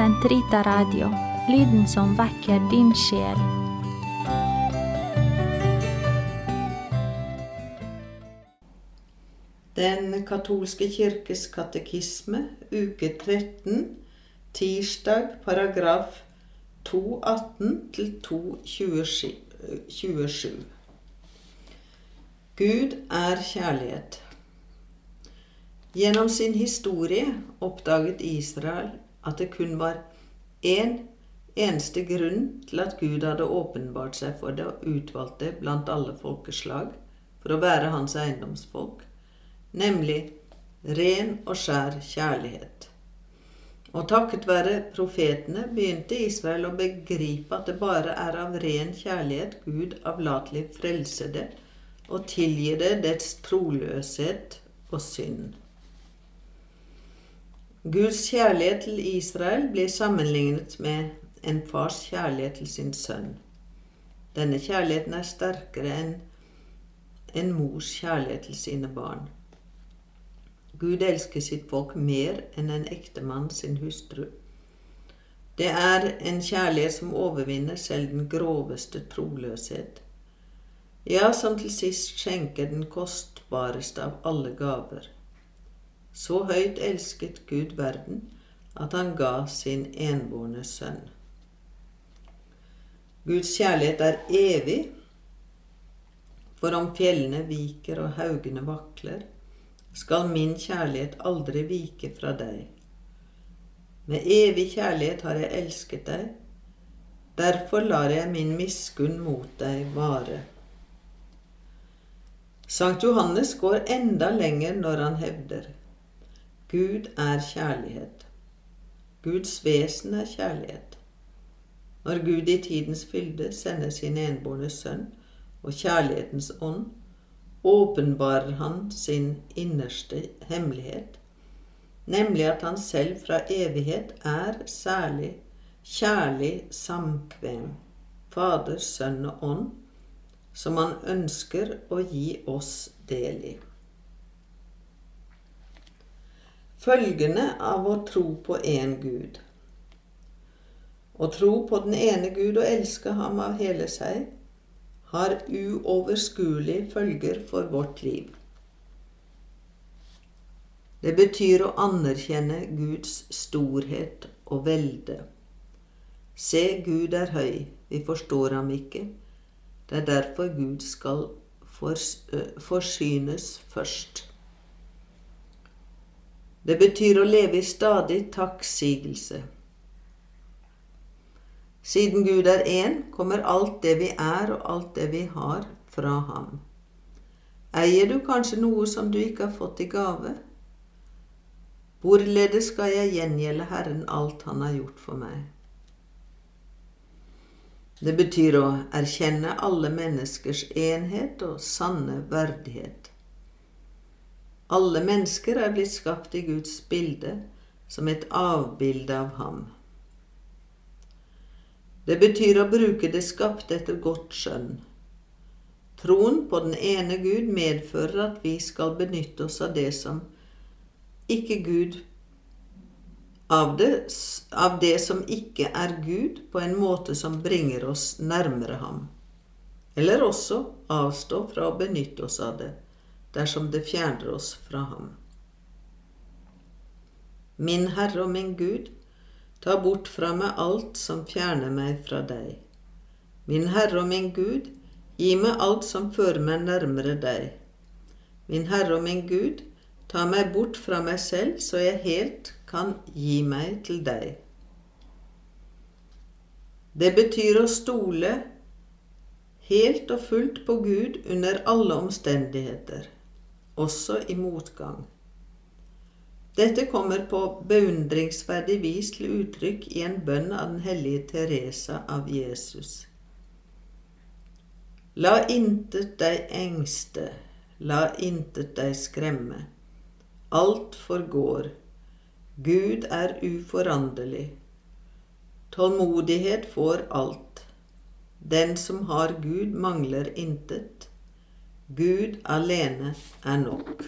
Sentrita Radio, lyden som vekker din sjel. Den katolske kirkes katekisme, uke 13, tirsdag, paragraf 218 til 227. Gud er kjærlighet. Gjennom sin historie oppdaget Israel at det kun var én eneste grunn til at Gud hadde åpenbart seg for det og utvalgt det blant alle folkeslag for å være hans eiendomsfolk, nemlig ren og skjær kjærlighet. Og takket være profetene begynte Israel å begripe at det bare er av ren kjærlighet Gud avlatelig frelser det og tilgir det dets troløshet og synd. Guds kjærlighet til Israel blir sammenlignet med en fars kjærlighet til sin sønn. Denne kjærligheten er sterkere enn en mors kjærlighet til sine barn. Gud elsker sitt folk mer enn en ektemann sin hustru. Det er en kjærlighet som overvinner selv den groveste troløshet. Ja, som til sist skjenker den kostbareste av alle gaver. Så høyt elsket Gud verden at han ga sin enbårne sønn. Guds kjærlighet er evig, for om fjellene viker og haugene vakler, skal min kjærlighet aldri vike fra deg. Med evig kjærlighet har jeg elsket deg, derfor lar jeg min miskunn mot deg vare. Sankt Johannes går enda lenger når han hevder Gud er kjærlighet. Guds vesen er kjærlighet. Når Gud i tidens fylde sender sin enbårne sønn og kjærlighetens ånd, åpenbarer han sin innerste hemmelighet, nemlig at han selv fra evighet er særlig kjærlig samkvem, Fader, Sønn og Ånd, som han ønsker å gi oss del i. Følgene av å tro på én Gud. Å tro på den ene Gud og elske ham av hele seg har uoverskuelige følger for vårt liv. Det betyr å anerkjenne Guds storhet og velde. Se, Gud er høy, vi forstår ham ikke. Det er derfor Gud skal forsynes først. Det betyr å leve i stadig takksigelse. Siden Gud er én, kommer alt det vi er og alt det vi har, fra ham. Eier du kanskje noe som du ikke har fått i gave? Hvorledes skal jeg gjengjelde Herren alt Han har gjort for meg? Det betyr å erkjenne alle menneskers enhet og sanne verdighet. Alle mennesker er blitt skapt i Guds bilde, som et avbilde av ham. Det betyr å bruke det skapte etter godt skjønn. Troen på den ene Gud medfører at vi skal benytte oss av det som ikke Gud av det, av det som ikke er Gud, på en måte som bringer oss nærmere ham, eller også avstå fra å benytte oss av det dersom det fjerner oss fra ham. Min Herre og min Gud, ta bort fra meg alt som fjerner meg fra deg. Min Herre og min Gud, gi meg alt som fører meg nærmere deg. Min Herre og min Gud, ta meg bort fra meg selv, så jeg helt kan gi meg til deg. Det betyr å stole helt og fullt på Gud under alle omstendigheter også i motgang. Dette kommer på beundringsverdig vis til uttrykk i en bønn av den hellige Teresa av Jesus. La intet deg engste, la intet deg skremme. Alt forgår. Gud er uforanderlig. Tålmodighet får alt. Den som har Gud, mangler intet. Gud alene er nok.